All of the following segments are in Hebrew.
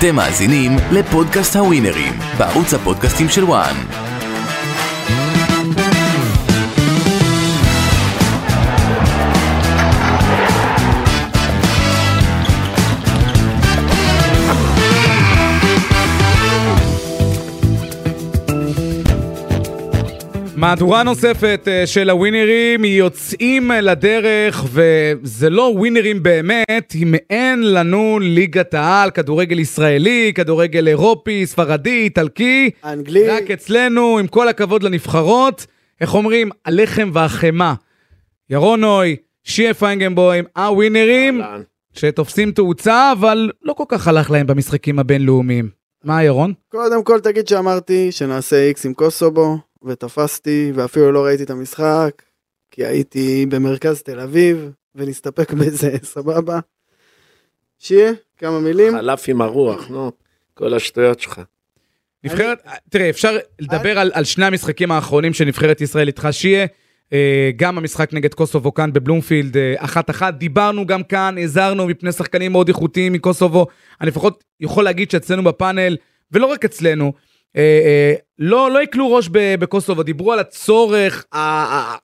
אתם מאזינים לפודקאסט הווינרים, בערוץ הפודקאסטים של וואן. מהדורה נוספת אה, של הווינרים, יוצאים לדרך, וזה לא ווינרים באמת, היא מעין לנו ליגת העל, כדורגל ישראלי, כדורגל אירופי, ספרדי, איטלקי. אנגלי. רק אצלנו, עם כל הכבוד לנבחרות, איך אומרים? הלחם והחמאה. ירון נוי, שיה פיינגנבוים, הווינרים. שתופסים תאוצה, אבל לא כל כך הלך להם במשחקים הבינלאומיים. מה, ירון? קודם כל תגיד שאמרתי שנעשה איקס עם קוסובו, ותפסתי, ואפילו לא ראיתי את המשחק, כי הייתי במרכז תל אביב, ונסתפק בזה, סבבה? שיהיה, כמה מילים. חלף עם הרוח, נו, כל השטויות שלך. נבחרת, תראה, אפשר לדבר על, על שני המשחקים האחרונים של נבחרת ישראל איתך, שיהיה אה, גם המשחק נגד קוסובו כאן בבלומפילד, אה, אחת-אחת. דיברנו גם כאן, הזהרנו מפני שחקנים מאוד איכותיים מקוסובו. אני לפחות יכול להגיד שאצלנו בפאנל, ולא רק אצלנו, לא, לא יקלו ראש ב- בקוסובו, דיברו על הצורך,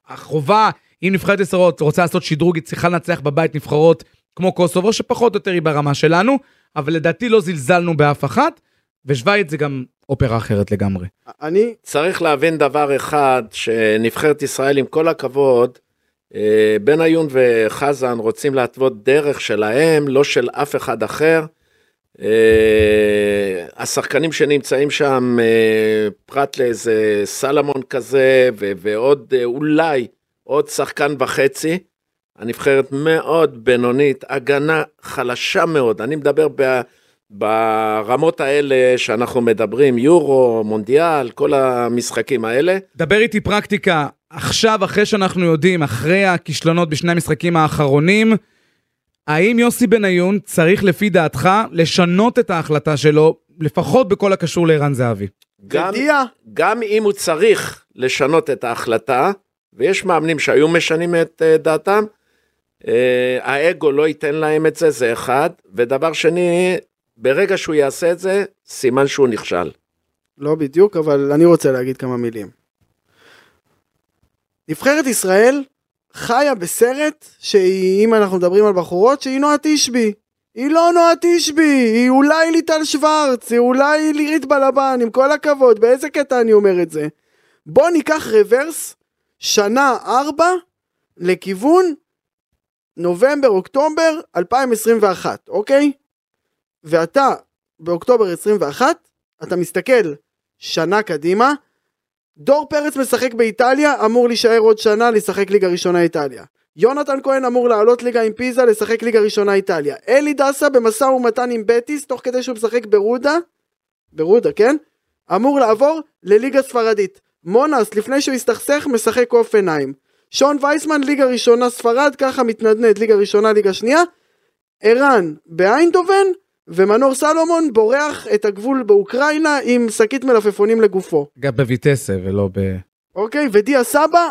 החובה, אם נבחרת ישראל רוצה לעשות שדרוג, היא צריכה לנצח בבית נבחרות כמו קוסובו, שפחות או יותר היא ברמה שלנו, אבל לדעתי לא זלזלנו באף אחת, ושווייץ זה גם אופרה אחרת לגמרי. אני, צריך להבין דבר אחד, שנבחרת ישראל, עם כל הכבוד, אה, בניון וחזן רוצים להתוות דרך שלהם, לא של אף אחד אחר. אה, השחקנים שנמצאים שם, אה, פרט לאיזה סלמון כזה, ועוד אה, אולי עוד שחקן וחצי, הנבחרת מאוד בינונית, הגנה חלשה מאוד, אני מדבר ב... ברמות האלה שאנחנו מדברים, יורו, מונדיאל, כל המשחקים האלה, דבר איתי פרקטיקה, עכשיו, אחרי שאנחנו יודעים, אחרי הכישלונות בשני המשחקים האחרונים, האם יוסי בניון צריך לפי דעתך לשנות את ההחלטה שלו, לפחות בכל הקשור לערן זהבי? גם, גם אם הוא צריך לשנות את ההחלטה, ויש מאמנים שהיו משנים את אה, דעתם, אה, האגו לא ייתן להם את זה, זה אחד, ודבר שני, ברגע שהוא יעשה את זה, סימן שהוא נכשל. לא בדיוק, אבל אני רוצה להגיד כמה מילים. נבחרת ישראל חיה בסרט שהיא, אם אנחנו מדברים על בחורות, שהיא נועה תשבי. היא לא נועה תשבי, היא אולי ליטל שוורץ, היא אולי לירית בלבן, עם כל הכבוד, באיזה קטע אני אומר את זה? בוא ניקח רוורס, שנה ארבע, לכיוון נובמבר, אוקטובר 2021, אוקיי? ואתה באוקטובר 21, אתה מסתכל שנה קדימה, דור פרץ משחק באיטליה, אמור להישאר עוד שנה לשחק ליגה ראשונה איטליה. יונתן כהן אמור לעלות ליגה עם פיזה לשחק ליגה ראשונה איטליה. אלי דסה במשא ומתן עם בטיס, תוך כדי שהוא משחק ברודה, ברודה, כן? אמור לעבור לליגה ספרדית. מונס, לפני שהוא הסתכסך, משחק עיניים. שון וייסמן, ליגה ראשונה ספרד, ככה מתנדנד, ליגה ראשונה, ליגה שנייה. ערן באיינדובן, ומנור סלומון בורח את הגבול באוקראינה עם שקית מלפפונים לגופו. גם בויטסה ולא ב... אוקיי, ודיה סבא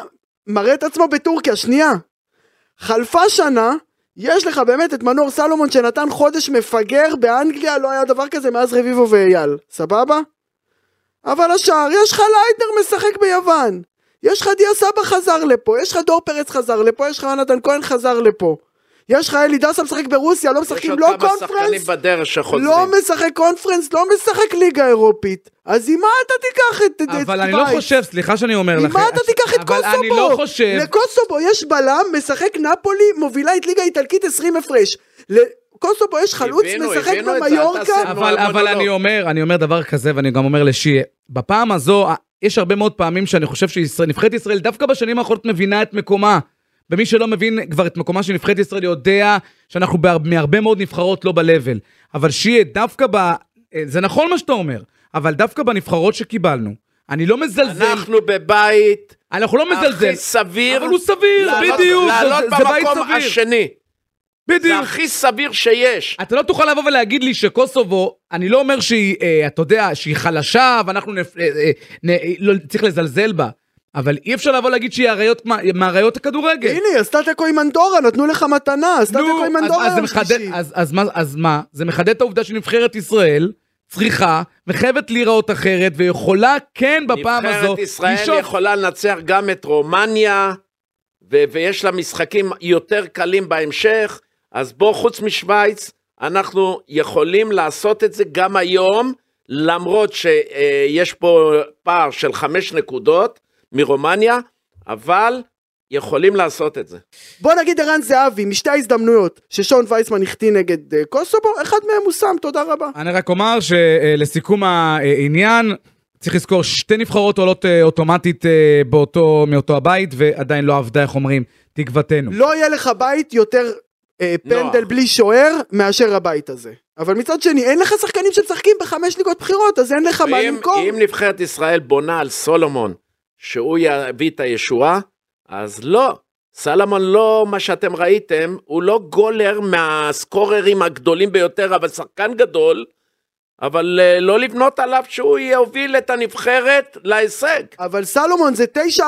מראה את עצמו בטורקיה, שנייה. חלפה שנה, יש לך באמת את מנור סלומון שנתן חודש מפגר באנגליה, לא היה דבר כזה מאז רביבו ואייל, סבבה? אבל השאר, יש לך לייטנר משחק ביוון. יש לך דיה סבא חזר לפה, יש לך דור פרץ חזר לפה, יש לך יונתן כהן חזר לפה. יש לך אלי דסה משחק ברוסיה, לא יש משחקים עוד לא כמה שחקנים קונפרנס, בדרך שחוזרים. לא משחק קונפרנס, לא משחק ליגה אירופית. אז עם מה אתה תיקח את את אבל אני? לא חושב, סליחה שאני אומר עם לכם. מה אתה תיקח את אבל קוסובו? אני לא חושב... לקוסובו יש בלם, משחק נפולי, מובילה את ליגה איטלקית 20 הפרש. לקוסובו יש חלוץ, הבינו, משחק במיורקה. אבל, אבל לא, אני לא. אומר, אני אומר דבר כזה, ואני גם אומר לשיה, בפעם הזו, יש הרבה מאוד פעמים שאני חושב שנבחרת ישראל, דווקא בשנים האחרונות מבינה את מקומה. ומי שלא מבין כבר את מקומה של נבחרת ישראל יודע שאנחנו בהר- מהרבה מאוד נבחרות לא ב-level. אבל שיה, דווקא ב... אה, זה נכון מה שאתה אומר, אבל דווקא בנבחרות שקיבלנו, אני לא מזלזל, אנחנו בבית אנחנו לא מזלזל, הכי סביר, אבל הוא סביר, לעלות- בדיוק, זה- לעלות זה- זה במקום סביר, השני. זה בדיוק. הכי סביר שיש. אתה לא תוכל לבוא ולהגיד לי שקוסובו, אני לא אומר שהיא, אה, אתה יודע, שהיא חלשה ואנחנו נפ... אה, אה, נ... לא צריך לזלזל בה, אבל אי אפשר לבוא להגיד שהיא אריות מה- מאריות הכדורגל. הנה, היא עשתה תיקו עם אנדורה, נתנו לך מתנה, עשתה תיקו עם אז- אנדורה אז זה יום מחדד- שלישי. אז- אז מה- אז מה? זה מחדד את העובדה שנבחרת ישראל צריכה וחייבת להיראות אחרת, ויכולה כן בפעם הזו נבחרת ישראל יכולה לנצח גם את רומניה, ו- ויש לה משחקים יותר קלים בהמשך, אז בוא, חוץ משוויץ, אנחנו יכולים לעשות את זה גם היום, למרות שיש פה פער של חמש נקודות מרומניה, אבל יכולים לעשות את זה. בוא נגיד ערן זהבי, משתי ההזדמנויות ששון וייסמן החטיא נגד אה, קוסובו, אחד מהם הוא שם, תודה רבה. אני רק אומר שלסיכום העניין, צריך לזכור, שתי נבחרות עולות אה, אוטומטית אה, באותו, מאותו הבית, ועדיין לא עבדה, איך אומרים, תקוותנו. לא יהיה לך בית יותר אה, פנדל נוח. בלי שוער מאשר הבית הזה. אבל מצד שני, אין לך שחקנים שמשחקים בחמש ליגות בחירות, אז אין לך מה למכור. אם נבחרת ישראל בונה על סולומון, שהוא יביא את הישועה, אז לא. סלומון לא מה שאתם ראיתם, הוא לא גולר מהסקוררים הגדולים ביותר, אבל שחקן גדול, אבל אה, לא לבנות עליו שהוא יוביל את הנבחרת להישג. אבל סלומון זה 9%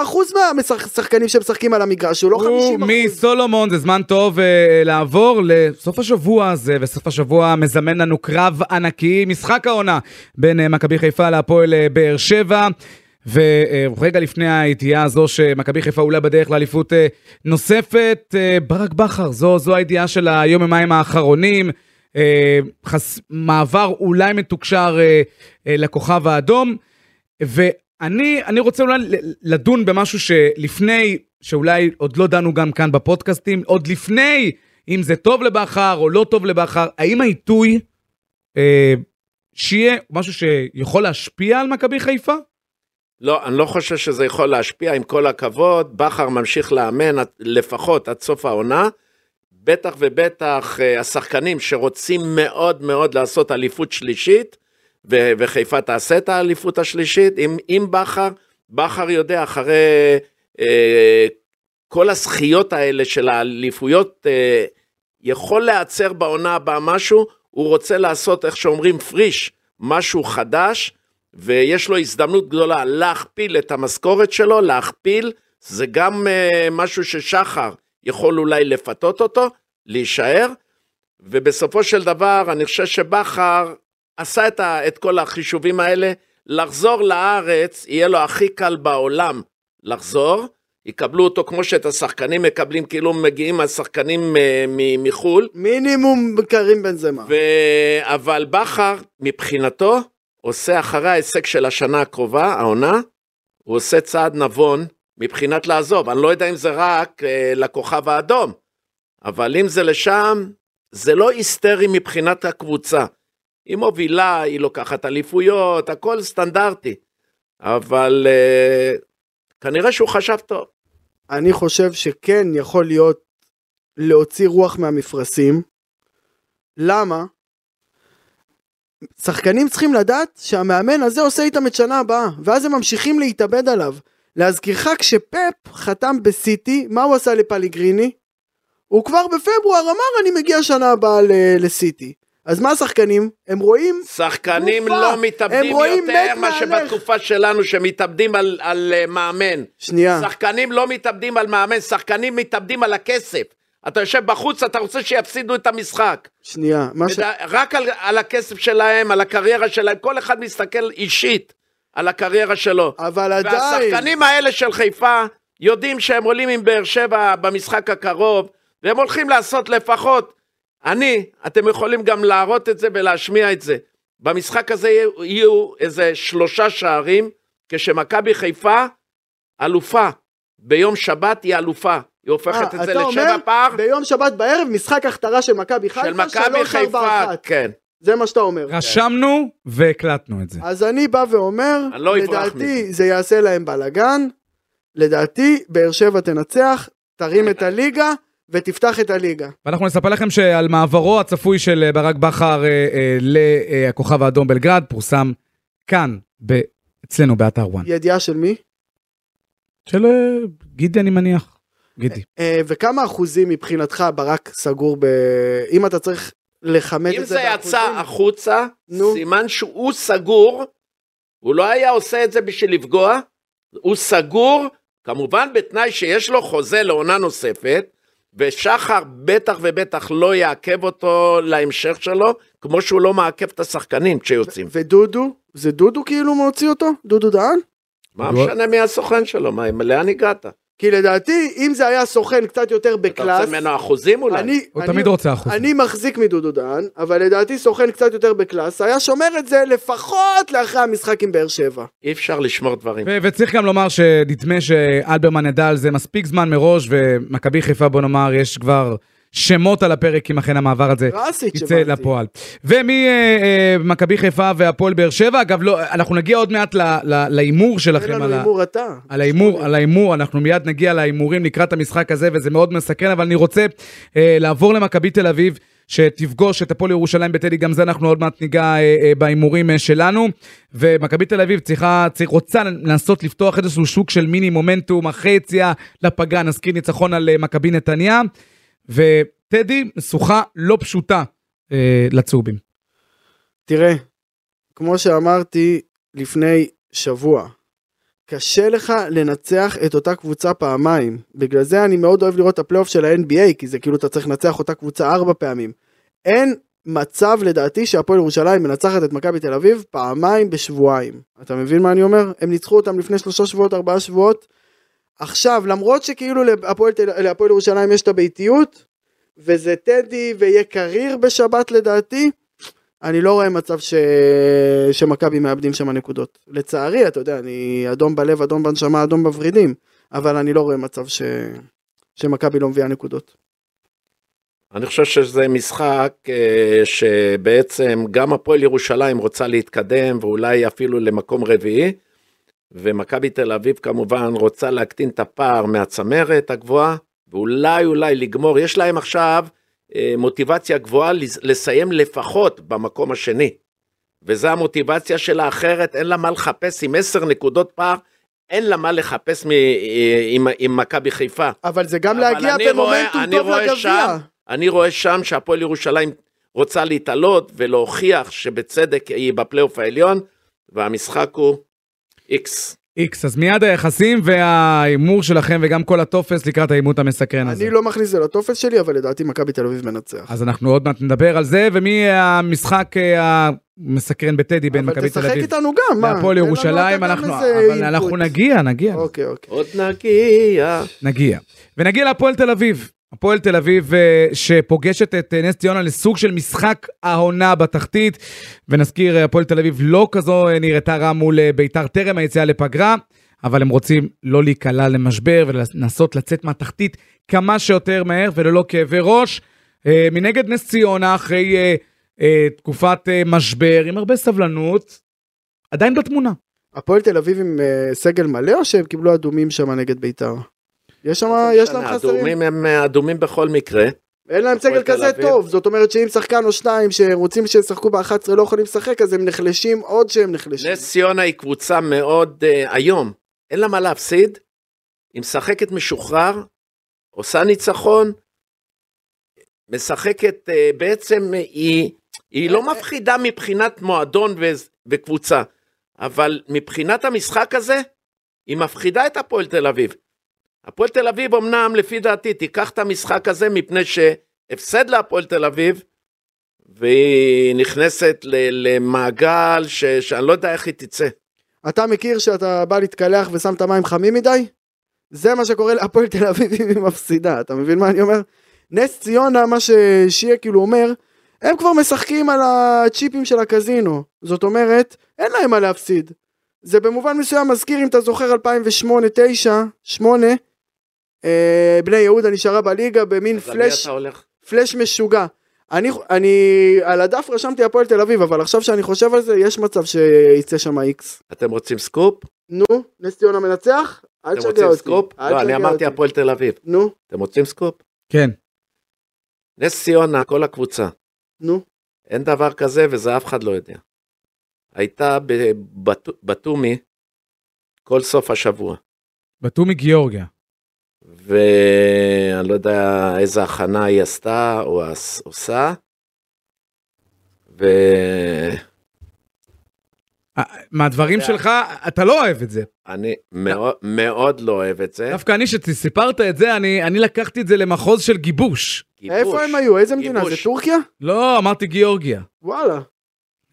מהשחקנים שמשחקים על המגרש, הוא לא 50%. הוא מסולומון, זה זמן טוב אה, לעבור לסוף השבוע הזה, וסוף השבוע מזמן לנו קרב ענקי, משחק העונה בין אה, מכבי חיפה להפועל אה, באר שבע. ורגע לפני הידיעה הזו שמכבי חיפה אולי בדרך לאליפות אה, נוספת, אה, ברק בכר, זו, זו הידיעה של היום יומיים האחרונים. אה, חס... מעבר אולי מתוקשר לכוכב האדום. ואני אני רוצה אולי לדון במשהו שלפני, שאולי עוד לא דנו גם כאן בפודקאסטים, עוד לפני אם זה טוב לבכר או לא טוב לבכר, האם העיתוי שיהיה משהו שיכול להשפיע על מכבי חיפה? לא, אני לא חושב שזה יכול להשפיע, עם כל הכבוד, בכר ממשיך לאמן לפחות עד סוף העונה. בטח ובטח אה, השחקנים שרוצים מאוד מאוד לעשות אליפות שלישית, ו- וחיפה תעשה את האליפות השלישית, עם, עם בכר, בכר יודע אחרי אה, כל הזכיות האלה של האליפויות, אה, יכול להיעצר בעונה הבאה משהו, הוא רוצה לעשות, איך שאומרים, פריש, משהו חדש, ויש לו הזדמנות גדולה להכפיל את המשכורת שלו, להכפיל, זה גם uh, משהו ששחר יכול אולי לפתות אותו, להישאר, ובסופו של דבר אני חושב שבכר עשה את, ה, את כל החישובים האלה, לחזור לארץ יהיה לו הכי קל בעולם לחזור, יקבלו אותו כמו שאת השחקנים מקבלים, כאילו מגיעים השחקנים uh, מ- מחו"ל, מינימום קרים בן זמה. ו... אבל בכר, מבחינתו, עושה אחרי ההישג של השנה הקרובה, העונה, הוא עושה צעד נבון מבחינת לעזוב. אני לא יודע אם זה רק אה, לכוכב האדום, אבל אם זה לשם, זה לא היסטרי מבחינת הקבוצה. היא מובילה, היא לוקחת אליפויות, הכל סטנדרטי. אבל אה, כנראה שהוא חשב טוב. אני חושב שכן יכול להיות להוציא רוח מהמפרשים. למה? שחקנים צריכים לדעת שהמאמן הזה עושה איתם את שנה הבאה, ואז הם ממשיכים להתאבד עליו. להזכירך, כשפפ חתם בסיטי, מה הוא עשה לפליגריני? הוא כבר בפברואר אמר אני מגיע שנה הבאה לסיטי. אז מה השחקנים? הם רואים שחקנים תנופה. לא מתאבדים יותר מה. שבתקופה שלנו שמתאבדים על, על אה, מאמן. שנייה, שחקנים לא מתאבדים על מאמן, שחקנים מתאבדים על הכסף. אתה יושב בחוץ, אתה רוצה שיפסידו את המשחק. שנייה, מה ש... רק על, על הכסף שלהם, על הקריירה שלהם, כל אחד מסתכל אישית על הקריירה שלו. אבל עדיין, והשחקנים האלה של חיפה יודעים שהם עולים עם באר שבע במשחק הקרוב, והם הולכים לעשות לפחות, אני, אתם יכולים גם להראות את זה ולהשמיע את זה. במשחק הזה יהיו, יהיו איזה שלושה שערים, כשמכבי חיפה אלופה. ביום שבת היא אלופה. היא הופכת אה, את זה אתה לשבע אומר, פער ביום שבת בערב משחק הכתרה של מכבי חיפה, של מכבי חיפה. כן. זה מה שאתה אומר. רשמנו והקלטנו את זה. אז אני בא ואומר, אני לא לדעתי. זה יעשה להם בלאגן, לדעתי באר שבע תנצח, תרים את הליגה ותפתח את הליגה. ואנחנו נספר לכם שעל מעברו הצפוי של אה, ברק בכר אה, אה, לכוכב האדום בלגרד פורסם כאן, ב- אצלנו באתר וואן. ידיעה של מי? של גידי אני מניח. גידי. אה, וכמה אחוזים מבחינתך ברק סגור ב... אם אתה צריך לכמת אם את זה זה יצא באחוזים? החוצה, נו. סימן שהוא סגור, הוא לא היה עושה את זה בשביל לפגוע, הוא סגור, כמובן בתנאי שיש לו חוזה לעונה נוספת, ושחר בטח ובטח לא יעכב אותו להמשך שלו, כמו שהוא לא מעכב את השחקנים כשיוצאים. ודודו? זה דודו כאילו מוציא אותו? דודו דהן? מה משנה מי הסוכן שלו? מה, לאן הגעת? כי לדעתי, אם זה היה סוכן קצת יותר אתה ב class, רוצה ממנו אחוזים אולי? אני, הוא אני, תמיד רוצה אחוז. אני מחזיק מדודו דהן, אבל לדעתי סוכן קצת יותר ב class, היה שומר את זה לפחות לאחרי המשחק עם באר שבע. אי אפשר לשמור דברים. ו- וצריך גם לומר שנדמה שאלברמן ידע על זה מספיק זמן מראש, ומכבי חיפה, בוא נאמר, יש כבר שמות על הפרק אם אכן המעבר הזה קלאסית יצא. לפועל. וממכבי חיפה והפועל באר שבע, אגב, לא, אנחנו נגיע עוד מעט להימור אין שלכם לנו על ה... הימור אתה. על ההימור, על ההימור, אנחנו מיד נגיע להימורים לקראת המשחק הזה, וזה מאוד מסקרן, אבל אני רוצה אה, לעבור למכבי תל אביב, שתפגוש את הפועל ירושלים בטדי, גם זה אנחנו עוד מעט ניגע אה, אה, בהימורים אה, שלנו. ומכבי תל אביב צריכה, צריך, רוצה לנסות לפתוח איזשהו שוק של מיני מומנטום אחרי יציאה לפגרה, נזכיר ניצחון על אה, מכבי נתניה. וטדי, משוכה לא פשוטה אה, לצהובים. תראה, כמו שאמרתי לפני שבוע, קשה לך לנצח את אותה קבוצה פעמיים. בגלל זה אני מאוד אוהב לראות את הפלייאוף של ה-NBA, כי זה כאילו אתה צריך לנצח אותה קבוצה ארבע פעמים. אין מצב לדעתי שהפועל ירושלים מנצחת את מכבי תל אביב פעמיים בשבועיים. אתה מבין מה אני אומר? הם ניצחו אותם לפני שלושה שבועות, ארבעה שבועות. עכשיו, למרות שכאילו להפועל, להפועל ירושלים יש את הביתיות, וזה טדי ויהיה קריר בשבת לדעתי, אני לא רואה מצב ש... שמכבי מאבדים שם נקודות. לצערי, אתה יודע, אני אדום בלב, אדום בנשמה, אדום בוורידים, אבל אני לא רואה מצב ש... שמכבי לא מביאה נקודות. אני חושב שזה משחק אה, שבעצם גם הפועל ירושלים רוצה להתקדם ואולי אפילו למקום רביעי, ומכבי תל אביב כמובן רוצה להקטין את הפער מהצמרת הגבוהה, ואולי אולי לגמור, יש להם עכשיו אה, מוטיבציה גבוהה לס- לסיים לפחות במקום השני. וזו המוטיבציה שלה, אחרת אין לה מה לחפש עם עשר נקודות פער, אין לה מה לחפש מ- אה, עם, עם מכבי חיפה. אבל זה גם אבל להגיע במומנטום טוב לגביע. אני רואה שם שהפועל ירושלים רוצה להתעלות ולהוכיח שבצדק היא בפלייאוף העליון, והמשחק הוא איקס. איקס, אז מיד היחסים וההימור שלכם וגם כל הטופס לקראת העימות המסקרן הזה. אני לא מכניס את זה לטופס שלי, אבל לדעתי מכבי תל אביב מנצח. אז אנחנו עוד מעט נדבר על זה, ומי המשחק אה, המסקרן בטדי בין מכבי אבל תל תשחק אביב איתנו גם, מה? להפועל לנו ירושלים, אנחנו אבל. אנחנו נגיע, נגיע, אוקיי, אוקיי. עוד נגיע. נגיע. ונגיע להפועל תל אביב. הפועל תל אביב אה, שפוגשת את אה, נס ציונה לסוג של משחק העונה בתחתית. ונזכיר, אה, הפועל תל אביב לא כזו נראתה רע מול ביתר טרם היציאה לפגרה, אבל הם רוצים לא להיקלע למשבר ולנסות לצאת מהתחתית כמה שיותר מהר וללא כאבי ראש. מנגד נס ציונה, אחרי תקופת משבר, עם הרבה סבלנות, עדיין בתמונה. הפועל תל אביב עם סגל מלא, או שהם קיבלו אדומים שם נגד ביתר? יש שם, יש להם חסרים. האדומים הם אדומים בכל מקרה. אין להם סגל כזה. טוב, זאת אומרת שאם שחקן או שניים שרוצים שישחקו ב-11 לא יכולים לשחק, אז הם נחלשים עוד שהם נחלשים. נס ציונה היא קבוצה מאוד uh, היום, אין לה מה להפסיד, היא משחקת משוחרר, עושה ניצחון, משחקת uh, בעצם היא, היא לא מפחידה מבחינת מועדון ו- וקבוצה, אבל מבחינת המשחק הזה, היא מפחידה את הפועל תל אביב. הפועל תל אביב אמנם לפי דעתי תיקח את המשחק הזה מפני שהפסד להפועל תל אביב, והיא נכנסת למעגל ש- שאני לא יודע איך היא תצא. אתה מכיר שאתה בא להתקלח ושם את המים חמים מדי? זה מה שקורה להפועל תל אביב אם היא מפסידה, אתה מבין מה אני אומר? נס ציונה, מה ששיה כאילו אומר, הם כבר משחקים על הצ'יפים של הקזינו. זאת אומרת, אין להם מה להפסיד. זה במובן מסוים מזכיר, אם אתה זוכר, 2008, 9, 8, אה, בני יהודה נשארה בליגה במין פלאש? פלאש משוגע. אני, אני על הדף רשמתי הפועל תל אביב, אבל עכשיו שאני חושב על זה, יש מצב שיצא שם איקס. אתם רוצים סקופ? נו, נס ציונה מנצח? אל אתם תשגע רוצים אותי. סקופ? אל לא, אני אמרתי. הפועל תל אביב. נו, אתם רוצים סקופ? כן. נס ציונה, כל הקבוצה. נו. אין דבר כזה וזה אף אחד לא יודע. הייתה בבתומי כל סוף השבוע. בתומי גיאורגיה. ואני לא יודע איזה הכנה היא עשתה או עושה. ו... אה, מהדברים. שלך, אתה לא אוהב את זה. אני מאוד, מאוד לא אוהב את זה. דווקא אני, שסיפרת את זה, אני אני לקחתי את זה למחוז של גיבוש. גיבוש. איפה הם היו? איזה מדינה? זה טורקיה? לא, אמרתי גיאורגיה. וואלה.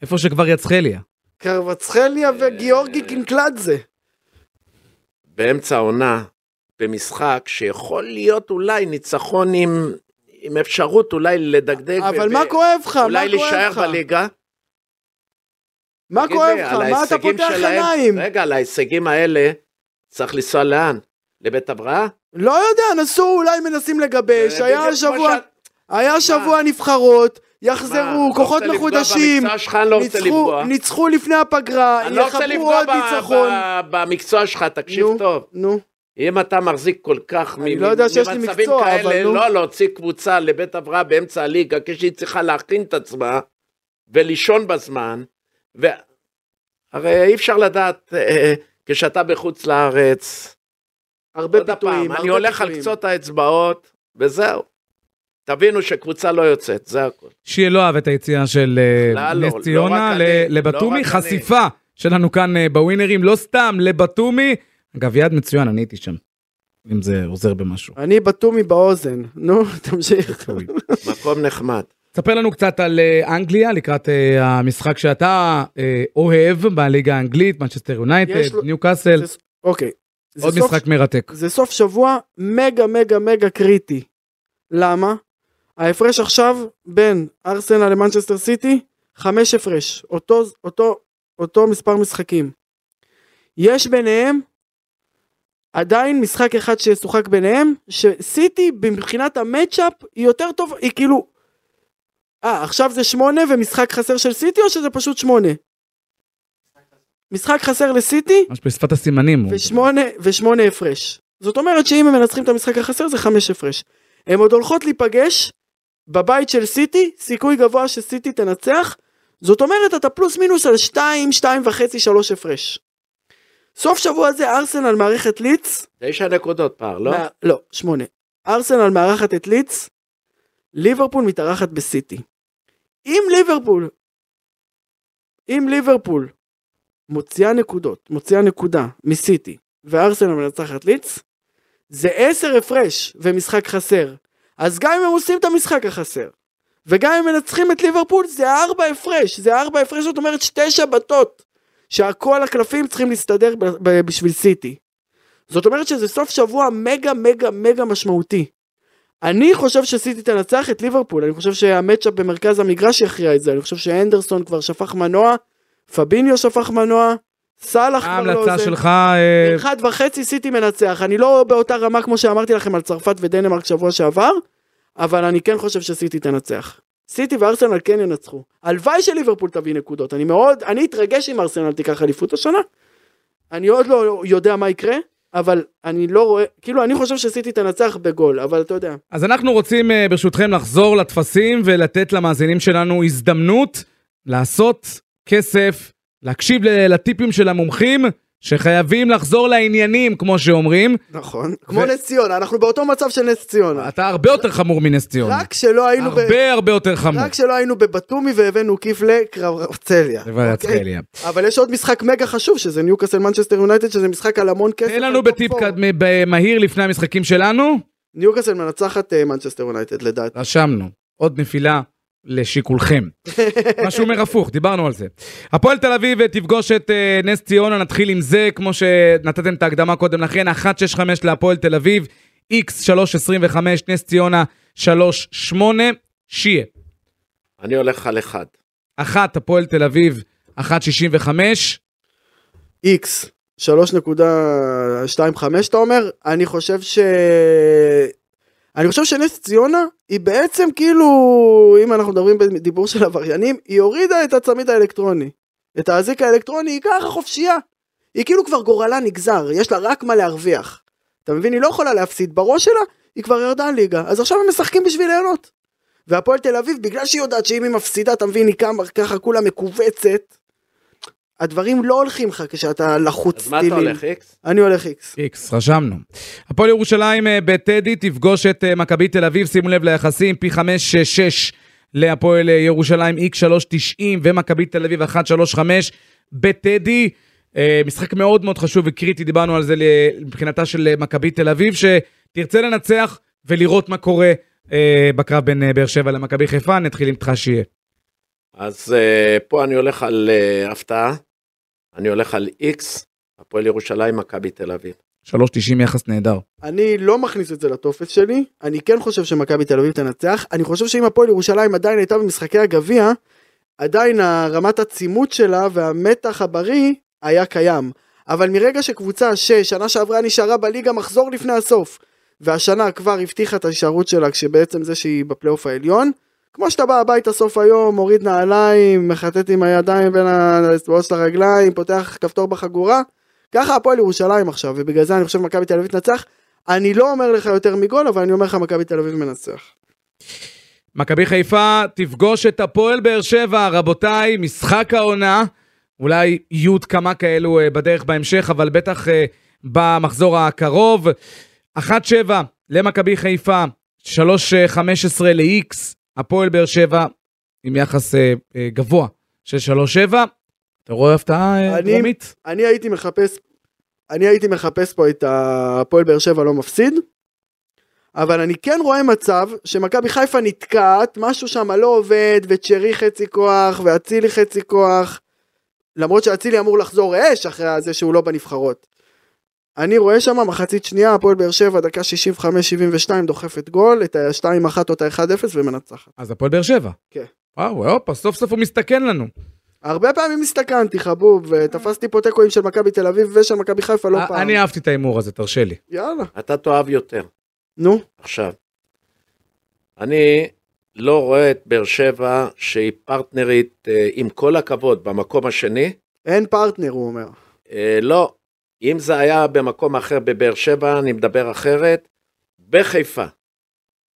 איפה שכבר יצחליה. קרבצחליה אה, וגיאורגי קינקלדזה. באמצע העונה, במשחק שיכול להיות אולי ניצחון עם, עם אפשרות אולי לדגדג. אבל ו- מה כואב לך? מה אולי להישאר? בליגה. מה כואב לך? מה אתה פותח עיניים? רגע, על ההישגים האלה צריך לנסוע לאן? לבית הבראה? לא יודע, נסו, אולי מנסים לגבש. היה בדיוק כמו שבוע, שאת- היה שבוע נבחרות, מה, יחזרו, לא כוחות לפגוע מחודשים. לא ניצחו-. ניצחו לפני הפגרה, אני לא רוצה לפגוע עוד ניצחון. במקצוע שלך, תקשיב נו, טוב. נו. אם אתה מחזיק כל כך אני מ- לא יודע שיש לי ממצבים מקצוע, כאלה, אבל נו. לא להוציא קבוצה לבית הבראה באמצע הליגה, כשהיא צריכה להכין את עצמה ולישון בזמן, ו... הרי אי אפשר לדעת אה, כשאתה בחוץ לארץ, הרבה עוד פיתויים, פעם, הרבה אני הולך על פיתויים. קצות האצבעות, וזהו. תבינו שקבוצה לא יוצאת, זה הכל. שיהיה לא אהב את היציאה של אה, בכלל לא, נס לא ציונה רק ל- אני, לבתומי, לא רק אני. חשיפה שלנו כאן אה, בווינרים, לא סתם לבתומי. אגב, יד מצוין, אני הייתי שם. אם זה עוזר במשהו. אני בתומי באוזן. נו, תמשיך. מקום נחמד. ספר לנו קצת על אה, אנגליה לקראת אה, המשחק שאתה אה, אוהב בליגה האנגלית, מנצ'סטר יונייטד, ניו קאסל, אוקיי. זה עוד סוף- משחק מרתק. זה סוף שבוע מגה מגה מגה קריטי. למה? ההפרש עכשיו בין ארסנל למנצ'סטר סיטי, חמש הפרש. אותו, אותו, אותו מספר משחקים. יש ביניהם עדיין משחק אחד שישוחק ביניהם, שסיטי מבחינת ה matchup היא יותר טוב, היא כאילו... אה, עכשיו זה שמונה ומשחק חסר של סיטי או שזה פשוט שמונה? משחק חסר לסיטי, ממש בשפת הסימנים. ושמונה, ושמונה הפרש. זאת אומרת שאם הם מנצחים את המשחק החסר זה חמש הפרש. הן עוד הולכות להיפגש בבית של סיטי, סיכוי גבוה שסיטי תנצח, זאת אומרת אתה פלוס מינוס על שתיים, שתיים וחצי, שלוש הפרש. סוף שבוע זה ארסנל מערכת ליץ, תשע נקודות פער, לא? מה, לא, שמונה. ארסנל מארחת את ליץ, ליברפול מתארחת בסיטי. אם ליברפול, אם ליברפול מוציאה נקודות, מוציאה נקודה מסיטי, וארסנל מנצחת ליץ, זה עשר הפרש ומשחק חסר. אז גם אם הם עושים את המשחק החסר, וגם אם מנצחים את ליברפול, זה ארבע הפרש, זה ארבע הפרש, זאת אומרת שתי שבתות, שהכל הקלפים צריכים להסתדר בשביל סיטי. זאת אומרת שזה סוף שבוע מגה מגה מגה משמעותי. אני חושב שסיטי תנצח את ליברפול, אני חושב שהמצ'אפ במרכז המגרש יכריע את זה, אני חושב שאנדרסון כבר שפך מנוע, פביניו שפך מנוע, סאלח כבר לא ההמלצה זה. שלך, אה, אחד וחצי סיטי מנצח, אני לא באותה רמה כמו שאמרתי לכם על צרפת ודנמרק שבוע שעבר, אבל אני כן חושב שסיטי תנצח. סיטי וארסנל כן ינצחו. הלוואי שליברפול תביא נקודות, אני מאוד, אני אתרגש אם ארסנל תיקח אליפות השנה. אני עוד לא יודע מה יקרה, אבל אני לא רואה, כאילו אני חושב שסיטי תנצח בגול, אבל אתה יודע. אז אנחנו רוצים אה, ברשותכם לחזור לטפסים ולתת למאזינים שלנו הזדמנות לעשות כסף, להקשיב לטיפים של המומחים, שחייבים לחזור לעניינים, כמו שאומרים. נכון. כמו נס ציונה, אנחנו באותו מצב של נס ציונה. אתה הרבה יותר חמור מנס ציונה. רק שלא היינו ב... הרבה הרבה יותר חמור. רק שלא היינו בבתומי והבאנו כיף לקרבצליה. בוודאי, אוקיי? אבל יש עוד משחק מגה חשוב שזה ניוקאסל מנצ'סטר יונייטד שזה משחק על המון כסף. תן לנו בטיפ מהיר לפני המשחקים שלנו. ניוקאסל מנצחת אה, מנצ'סטר יונייטד לדעתי. רשמנו. עוד נפילה לשיקולכם. מה שהוא אומר הפוך, דיברנו על זה. הפועל תל אביב תפגוש את אה, נס ציונה, נתחיל עם זה, כמו שנתתם את ההקדמה קודם לכן, 1.65 להפועל תל אביב, x 3.25, נס ציונה 3.8, שיה. אני הולך על אחד. אחת, הפועל תל אביב, 1.65, איקס. 3.25 אתה אומר? אני חושב ש... אני חושב שנס ציונה היא בעצם כאילו, אם אנחנו מדברים בדיבור של עבריינים, היא הורידה את הצמיד האלקטרוני. את האזיק האלקטרוני היא ככה חופשייה. היא כאילו כבר גורלה נגזר, יש לה רק מה להרוויח. אתה מבין? היא לא יכולה להפסיד. בראש שלה היא כבר ירדה ליגה, אז עכשיו הם משחקים בשביל ליהנות. והפועל תל אביב, בגלל שהיא יודעת שאם היא מפסידה, אתה מבין, היא קמה ככה כולה מכווצת. הדברים לא הולכים לך כשאתה לחוץ אז מה אתה טילים. הולך, איקס? אני הולך איקס. x, רשמנו. הפועל ירושלים אה, בטדי תפגוש את אה, מכבי תל אביב, שימו לב ליחסים, פי 5-6 להפועל אה, ירושלים, x 3.90 ומכבי תל אביב 1.35. בטדי. משחק מאוד מאוד חשוב וקריטי, דיברנו על זה מבחינתה של מכבי תל אביב, שתרצה לנצח ולראות מה קורה בקרב בין באר שבע למכבי חיפה. נתחיל עם טחשיה. אז אה, פה אני הולך על אה, הפתעה, אני הולך על איקס, הפועל ירושלים, מכבי תל אביב. 3.90 יחס נהדר. אני לא מכניס את זה לטופס שלי, אני כן חושב שמכבי תל אביב תנצח, אני חושב שאם הפועל ירושלים עדיין הייתה במשחקי הגביע, עדיין רמת העצימות שלה והמתח הבריא היה קיים. אבל מרגע שקבוצה ששנה שעברה נשארה בליגה מחזור לפני הסוף, והשנה כבר הבטיחה את ההישארות שלה כשבעצם זה שהיא בפלייאוף העליון, כמו שאתה בא הביתה סוף היום, מוריד נעליים, מחטט עם הידיים בין האצבעות של הרגליים, פותח כפתור בחגורה, ככה הפועל ירושלים עכשיו, ובגלל זה אני חושב מכבי תל אביב תנצח. אני לא אומר לך יותר מגול, אבל אני אומר לך מכבי תל אביב מנצח. מכבי חיפה תפגוש את הפועל באר שבע, רבותיי, משחק העונה. אולי יהיו עוד כמה כאלו אה, בדרך בהמשך, אבל בטח אה, במחזור הקרוב. 1-7 למכבי חיפה, 3-15 ל-X, הפועל באר שבע עם יחס אה, אה, גבוה של 3-7. אתה רואה הפתעה אה, אני- דרומית? אני הייתי מחפש, אני הייתי מחפש פה את הפועל באר שבע לא מפסיד, אבל אני כן רואה מצב שמכבי חיפה נתקעת, משהו שם לא עובד, וצ'רי חצי כוח, ואצילי חצי כוח, למרות שאצילי אמור לחזור אש אחרי זה שהוא לא בנבחרות. אני רואה שם מחצית שנייה, הפועל באר שבע, דקה 65-72, דוחפת גול, את ה-2-1 או את ה-1-0 ומנצחת. אז הפועל באר שבע. כן. וואו, הופה, סוף סוף הוא מסתכן לנו. הרבה פעמים הסתכנתי, חבוב, ותפסתי פה תיקואים של מכבי תל אביב ושל מכבי חיפה לא אה, פעם. אני אהבתי את ההימור הזה, תרשה לי. יאללה. אתה תאהב יותר. נו. עכשיו, אני לא רואה את באר שבע שהיא פרטנרית, אה, עם כל הכבוד, במקום השני. אין פרטנר, הוא אומר. אה, לא, אם זה היה במקום אחר בבאר שבע, אני מדבר אחרת. בחיפה,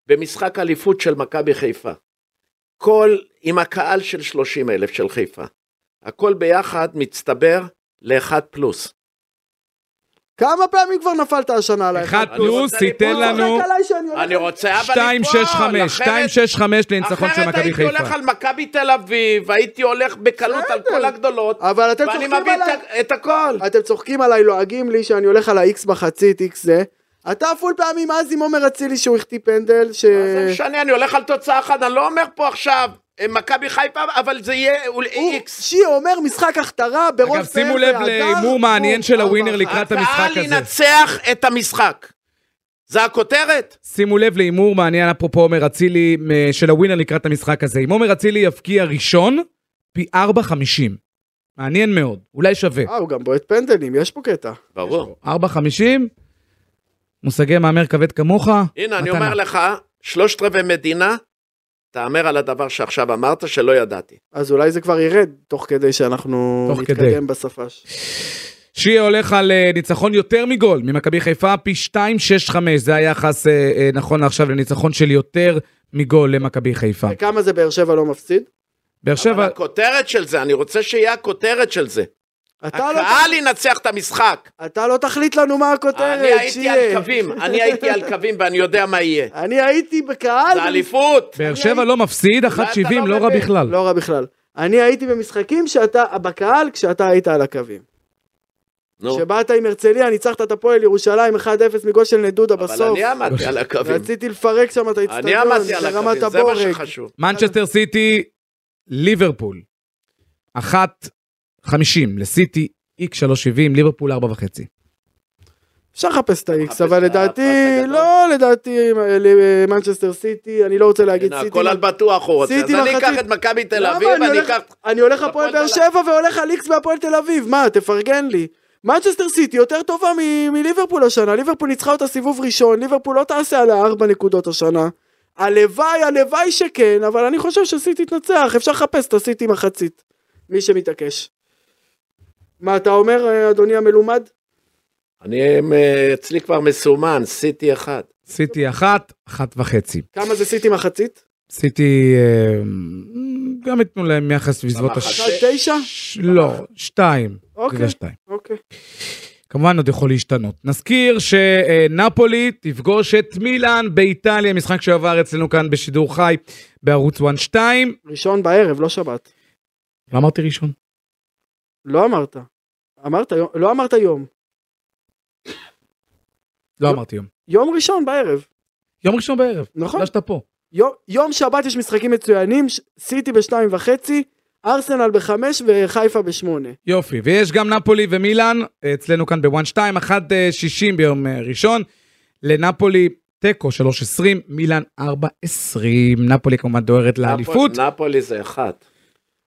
במשחק אליפות של מכבי חיפה, כל, עם הקהל של 30 אלף של חיפה, הכל ביחד מצטבר לאחד פלוס. כמה פעמים כבר נפלת השנה עליי? אחד פלוס, רוצה תיתן ליפול. לנו אני רוצה אבל 265, 265 לניצחון של אחרת מכבי הייתי הולך חיפה. על מכבי תל אביב, הייתי הולך בקלות על. כל הגדולות, אבל אתם ואני צוחקים עליי. את ה- את הכל. אתם צוחקים עליי, לועגים לי שאני הולך על ה-X מחצית, X זה. אתה פול פעמים אז עם עומר אצילי שהוא החטיא פנדל, ש... זה משנה, אני הולך על תוצאה אחת, אני לא אומר פה עכשיו, מכבי חיפה, אבל זה יהיה איקס. שי אומר משחק הכתרה ברוב אגב, שימו לב להימור מעניין של הווינר. לקראת המשחק הקהל הזה. ינצח את המשחק. זה הכותרת? שימו לב להימור מעניין אפרופו עומר אצילי מ- של הווינר לקראת המשחק הזה. אם עומר אצילי יבקיע ראשון, פי 4.50. מעניין מאוד, אולי שווה. אה, הוא גם בועט פנדלים, יש פה קטע. ברור. 4.50, מושגי מהמר כבד כמוך. הנה, אני. אומר לך, שלושת רבעי מדינה, תהמר על הדבר שעכשיו אמרת שלא ידעתי. אז אולי זה כבר ירד, תוך כדי שאנחנו תוך נתקדם כדי. בספש. שיה הולך על אה, ניצחון יותר מגול ממכבי חיפה, פי 2.65, זה היחס אה, אה, נכון לעכשיו לניצחון של יותר מגול למכבי חיפה. וכמה זה באר שבע לא מפסיד? באר אבל שבע, הכותרת של זה, אני רוצה שיהיה הכותרת של זה. אתה לא, הקהל ינצח את המשחק. אתה לא תחליט לנו מה הכותרת, אני הייתי שיה. על קווים, אני הייתי על קווים ואני יודע מה יהיה. אני הייתי בקהל. זה אליפות. באר שבע לא מפסיד, 1.70 אתה לא לא רע. בכלל. לא רע בכלל. אני הייתי במשחקים שאתה בקהל כשאתה היית על הקווים. נו, כשבאת עם הרצליה ניצחת את הפועל ירושלים 1-0 מגול של נדודה אבל בסוף. אני עמדתי על הקווים. רציתי לפרק שם את אני האצטדיון עמדתי על ברמת הקווים, זה מה הבורג. שחשוב. מנצ'סטר סיטי, ליברפול. 1.50 לסיטי, איקס 3.70, ליברפול 4.5. אפשר לחפש את ה-X, אבל לדעתי. לא לדעתי מנצ'סטר סיטי, אני לא רוצה להגיד סיטי. הכל על בטוח הוא רוצה. אז אני. אקח את מכבי תל? אביב, אני אקח... אני הולך הפועל באר שבע והולך על איקס בהפועל תל אביב, מה, תפרגן לי. מנצ'סטר סיטי יותר טובה מ- מליברפול השנה, ליברפול ניצחה אותה סיבוב ראשון, ליברפול לא תעשה עליה ארבע נקודות השנה. הלוואי, הלוואי שכן, אבל אני חושב שסיטי תנצח, אפשר לחפש את הסיטי מחצית. מי שמתעקש. מה אתה אומר, אדוני המלומד? אני אה, אצלי כבר מסומן, סיטי אחד. סיטי 1, 1.5. כמה זה סיטי מחצית? סיטי, אה, גם ייתנו להם יחס בסביבות. הש... תשע? לא, 2. אוקיי, 2. אוקיי. כמובן עוד יכול להשתנות. נזכיר שנפולי תפגוש את מילאן באיטליה, משחק שעבר אצלנו כאן בשידור חי בערוץ 1-2. ראשון בערב, לא שבת. לא אמרתי ראשון. לא אמרת. אמרת יום, לא אמרת יום. לא אמרתי יום. יום ראשון בערב. יום ראשון בערב. נכון. שאתה פה. יום, יום שבת יש משחקים מצוינים, ש- סיטי בשתיים וחצי, ארסנל בחמש וחיפה בשמונה. יופי, ויש גם נפולי ומילאן, אצלנו כאן בוואן 2, 1.60 ביום אה, ראשון. לנפולי תיקו 3.20, מילאן 4.20. נפולי כמובן דוהרת לאליפות. נפול- נפולי זה אחד.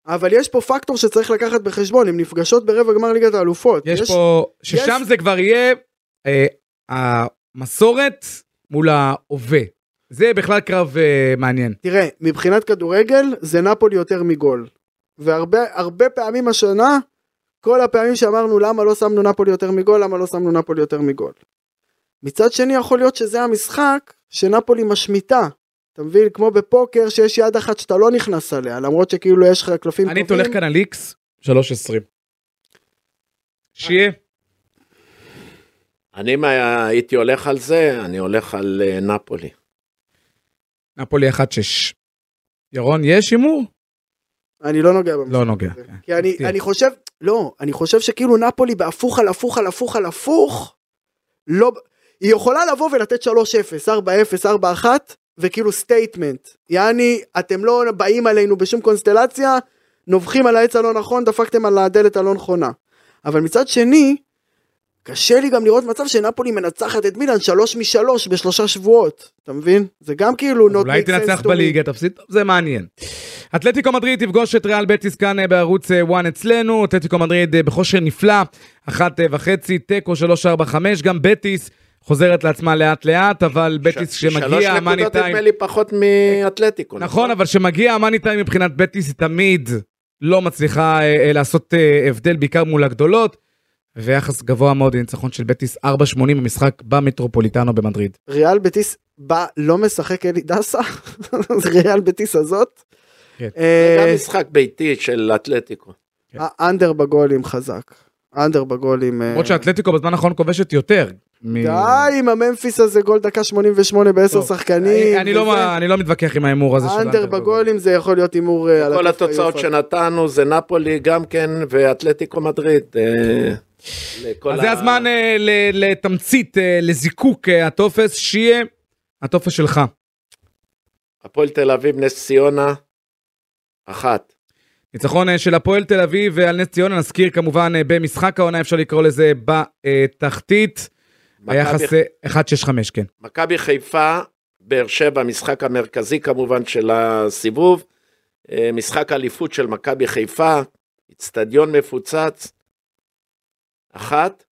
אבל יש פה פקטור שצריך לקחת בחשבון, הן נפגשות ברבע גמר ליגת האלופות. יש פה, ששם יש- זה כבר יהיה אה, המסורת מול ההווה. זה בכלל קרב אה, מעניין. תראה, מבחינת כדורגל זה נפולי יותר מגול. והרבה הרבה פעמים השנה, כל הפעמים שאמרנו למה לא שמנו נפולי יותר מגול, למה לא שמנו נפולי יותר מגול. מצד שני יכול להיות שזה המשחק שנפולי משמיטה. אתה מבין? כמו בפוקר שיש יד אחת שאתה לא נכנס עליה, למרות שכאילו יש לך קלפים אני טובים. הולך כאן על איקס 3.20. שיהיה. אני אם היה- הייתי הולך על זה, אני הולך על אה, נפולי. נפולי 1.6. ירון, יש הימור? אני לא נוגע במשחק לא נוגע. הזה. כי אני. אני חושב, לא, אני חושב שכאילו נפולי בהפוך על הפוך על הפוך על הפוך, לא, היא יכולה לבוא ולתת 3-0, 4-0, 4-1, וכאילו statement. יעני, אתם לא באים עלינו בשום קונסטלציה, נובחים על העץ הלא נכון, דפקתם על הדלת הלא נכונה. אבל מצד שני, קשה לי גם לראות מצב שנפולי מנצחת את מילאן שלוש משלוש בשלושה שבועות. אתה מבין? זה גם כאילו not אולי תנצח. בליגה, תפסיד, זה מעניין. אתלטיקו מדריד תפגוש את ריאל בטיס כאן אה, בערוץ 1 אצלנו, אתלטיקו מדריד אה, בכושר נפלא, אחת אה, וחצי, תיקו, שלוש, ארבע, חמש, גם בטיס חוזרת לעצמה לאט לאט, אבל בטיס ש- שלוש כשמגיע המאני נקודות טיים, נדמה לי פחות מאתלטיקו. נכון, אבל כשמגיע המאני טיים מבחינת בטיס היא תמיד לא מצליחה אה, אה, לעשות אה, הבדל, בעיקר מול הגדולות, ויחס גבוה מאוד לניצחון של בטיס 4.80 במשחק במטרופוליטנו במדריד. ריאל בטיס בא לא משחק אלי דסה זה ריאל בטיס הזאת. כן. זה גם משחק ביתי של אתלטיקו. האנדר בגולים חזק. אנדר בגולים. אה, למרות שהאתלטיקו בזמן האחרון כובשת יותר. מ- די עם הממפיס הזה גול דקה 88 בעשר שחקנים. אני- לא. מה- אני לא מתווכח עם ההימור הזה של אנדר בגולים זה יכול להיות הימור אה, על כל התוצאות. שנתנו זה נפולי גם כן ואתלטיקו מדריד. אה, אז זה הזמן ל- לתמצית, לזיקוק הטופס, שיהיה הטופס שלך. הפועל תל אביב, נס ציונה, אחת. ניצחון אה, של הפועל תל אביב על נס ציונה, נזכיר כמובן אה, במשחק העונה, אפשר לקרוא לזה בתחתית. היחס מכבי- אה, 1.65, כן. מכבי חיפה, באר שבע, המשחק המרכזי כמובן של הסיבוב. אה, משחק אליפות של מכבי חיפה, אצטדיון מפוצץ, אחת,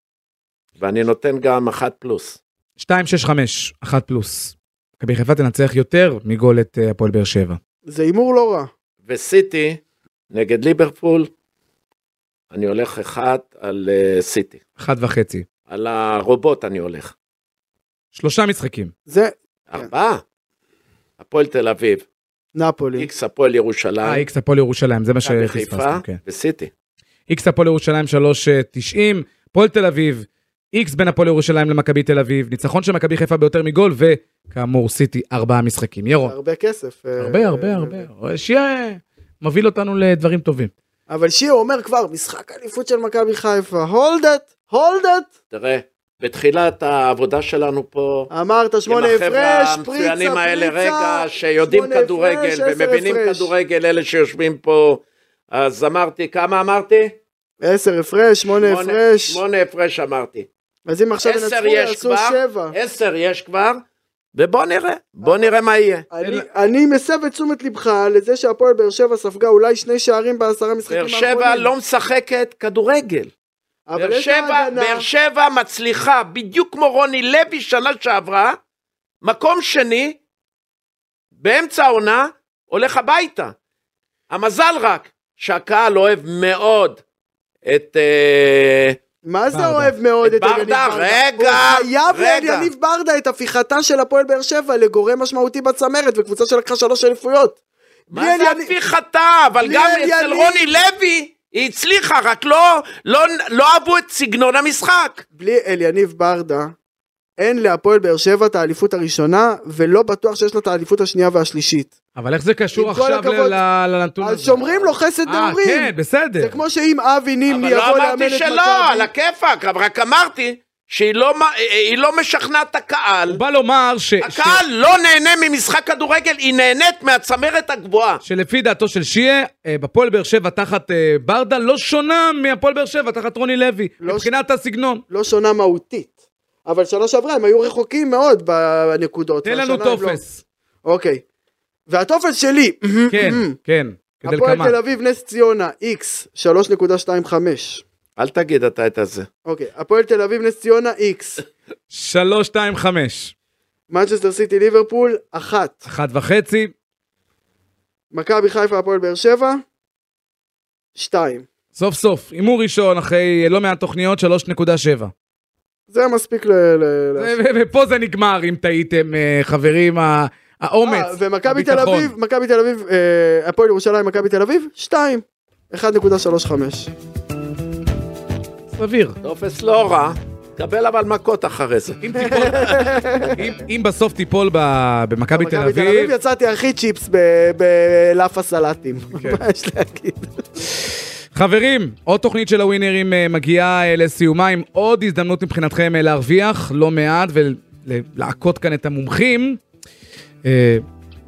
ואני נותן גם אחת פלוס. 2.65, 1 פלוס. מכבי חיפה תנצח יותר מגול את אה, הפועל באר שבע. זה הימור לא רע. וסיטי נגד ליברפול, אני הולך אחד על אה, סיטי. 1.5. על הרובוט אני הולך. שלושה משחקים. זה ארבעה. הפועל תל אביב, נפולי. איקס הפועל אה, ירושלים, איקס הפועל ירושלים, זה מה שפספסנו, חיפה כן. וסיטי. איקס הפועל ירושלים 3.90, הפועל תל אביב, איקס בין הפועל ירושלים למכבי תל אביב, ניצחון של מכבי חיפה ביותר מגול, וכאמור סיטי ארבעה משחקים. ירון, הרבה כסף. אה, הרבה הרבה אה, הרבה, שיהיה מוביל אותנו לדברים טובים. אבל שיר אומר כבר משחק אליפות של מכבי חיפה. הולד את, הולד את. תראה, בתחילת העבודה שלנו פה, אמרת עם שמונה החבר'ה הפרש, פריצה, המצוינים האלה, פריצה. רגע, שיודעים כדורגל ומבינים הפרש. כדורגל, אלה שיושבים פה, אז אמרתי, כמה אמרתי? עשר הפרש, שמונה הפרש. שמונה הפרש אמרתי. אז אם עכשיו ינצחו יש יעשו שבע. עשר יש כבר, ובוא נראה, בוא נראה מה יהיה. אני, אני מסב את תשומת לבך לזה שהפועל באר שבע ספגה אולי שני שערים בעשרה משחקים באר האחרונים. שבע לא משחקת כדורגל. אבל באר שבע. באר שבע מצליחה, בדיוק כמו רוני לוי שנה שעברה, מקום שני, באמצע העונה, הולך הביתה. המזל רק שהקהל אוהב מאוד את... אה, מה זה ברדה. אוהב מאוד את את אליניב ברדה? ברדה? רגע, הוא חייב ברדה את הפיכתה של הפועל באר שבע לגורם משמעותי בצמרת וקבוצה שלקחה שלוש אליפויות. מה זה הפיכתה? אבל גם. אצל רוני לוי היא הצליחה, רק לא, לא, לא אהבו את סגנון המשחק. בלי אליניב ברדה, אין להפועל באר שבע את האליפות הראשונה, ולא בטוח שיש לה את האליפות השנייה והשלישית. אבל איך זה קשור עכשיו הכבוד, לנתון אז הזה? שומרים לו חסד אה, נעורים. כן, בסדר. זה כמו שאם אבי נימני אבל יבוא לא לאמן אמרתי את שלא, על מכבי. הכיפאק, אבל רק אמרתי שהיא לא, לא משכנעת את הקהל. הוא בא לומר ש... ש- הקהל לא נהנה ממשחק כדורגל, היא נהנית מהצמרת הגבוהה. שלפי דעתו של שיה, אה, בפועל באר שבע תחת אה, ברדה לא שונה מהפועל באר שבע תחת רוני לוי, לא מבחינת הסגנון. לא שונה מהותית. אבל שנה שעברה הם היו רחוקים מאוד בנקודות. תן לנו לא. טופס. אוקיי. והטופס שלי, כן, כן, הפועל כדלקמן. תל אביב נס ציונה, X, 3.25. אל תגיד אתה את הזה. אוקיי, הפועל תל אביב נס ציונה, X. 3, 2, 5. מנצ'סטר סיטי ליברפול, 1. אחת וחצי. מכבי חיפה הפועל באר שבע, 2. סוף סוף, הימור ראשון אחרי לא מעט תוכניות, 3.7. זה מספיק ל... ופה זה נגמר, אם טעיתם, אה, חברים, האומץ, אה, ומכבי תל הביטחון. אביב, מכבי תל אביב, אה, הפועל ירושלים, מכבי תל אביב, 2. 1.35. סביר. טופס לא רע, קבל אבל מכות אחרי זה. אם תיפול, אם- אם בסוף תיפול ב- במכבי תל מכבי תל אביב אביב, יצאתי הכי צ'יפס ב- בלאף הסלטים. כן. מה יש להגיד? חברים, עוד תוכנית של הווינרים אה, מגיעה אה, לסיומה עם עוד הזדמנות מבחינתכם אה, להרוויח לא מעט ולעקוט כאן את המומחים.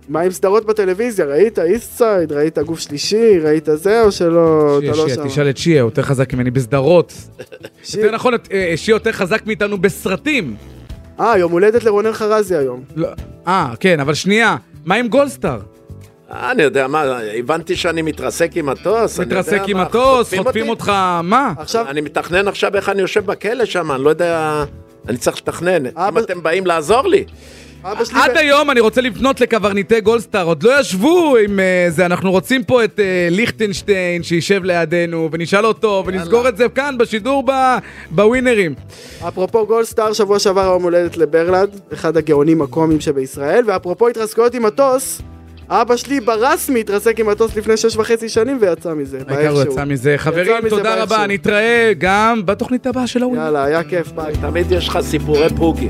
מה עם סדרות בטלוויזיה? ראית איסט סייד? ראית גוף שלישי? ראית זה או שלא? שיה, לא שיה, שם? תשאל את שיה, הוא יותר חזק ממני בסדרות. יותר נכון, שיה יותר חזק מאיתנו בסרטים. אה, יום הולדת לרונן חרזי היום. לא- אה, כן, אבל שנייה, מה עם גולדסטאר? אה, אני יודע מה, הבנתי שאני מתרסק עם מטוס. מתרסק עם מה, מטוס, חוטפים אותך, מה? עכשיו, אני מתכנן עכשיו איך אני יושב בכלא שם, אני לא יודע... אני צריך לתכנן. אם אתם באים לעזור לי. עד היום אני רוצה לפנות לקברניטי גולדסטאר, עוד לא ישבו עם אה, זה, אנחנו רוצים פה את אה, ליכטנשטיין שישב לידינו ונשאל אותו ונסגור את זה כאן בשידור בווינרים. אפרופו גולדסטאר, שבוע שעבר היום הולדת לברלנד, אחד הגאונים הקומיים שבישראל, ואפרופו התרסקויות עם מטוס, אבא שלי ברסמי התרסק עם מטוס לפני שש וחצי שנים ויצא מזה, העיקר הוא. יצא מזה. חברים, מזה תודה באיכשהו. רבה, נתראה גם בתוכנית הבאה של הווינרים. יאללה, היה כיף, ביי. תמיד יש לך סיפורי פוגי.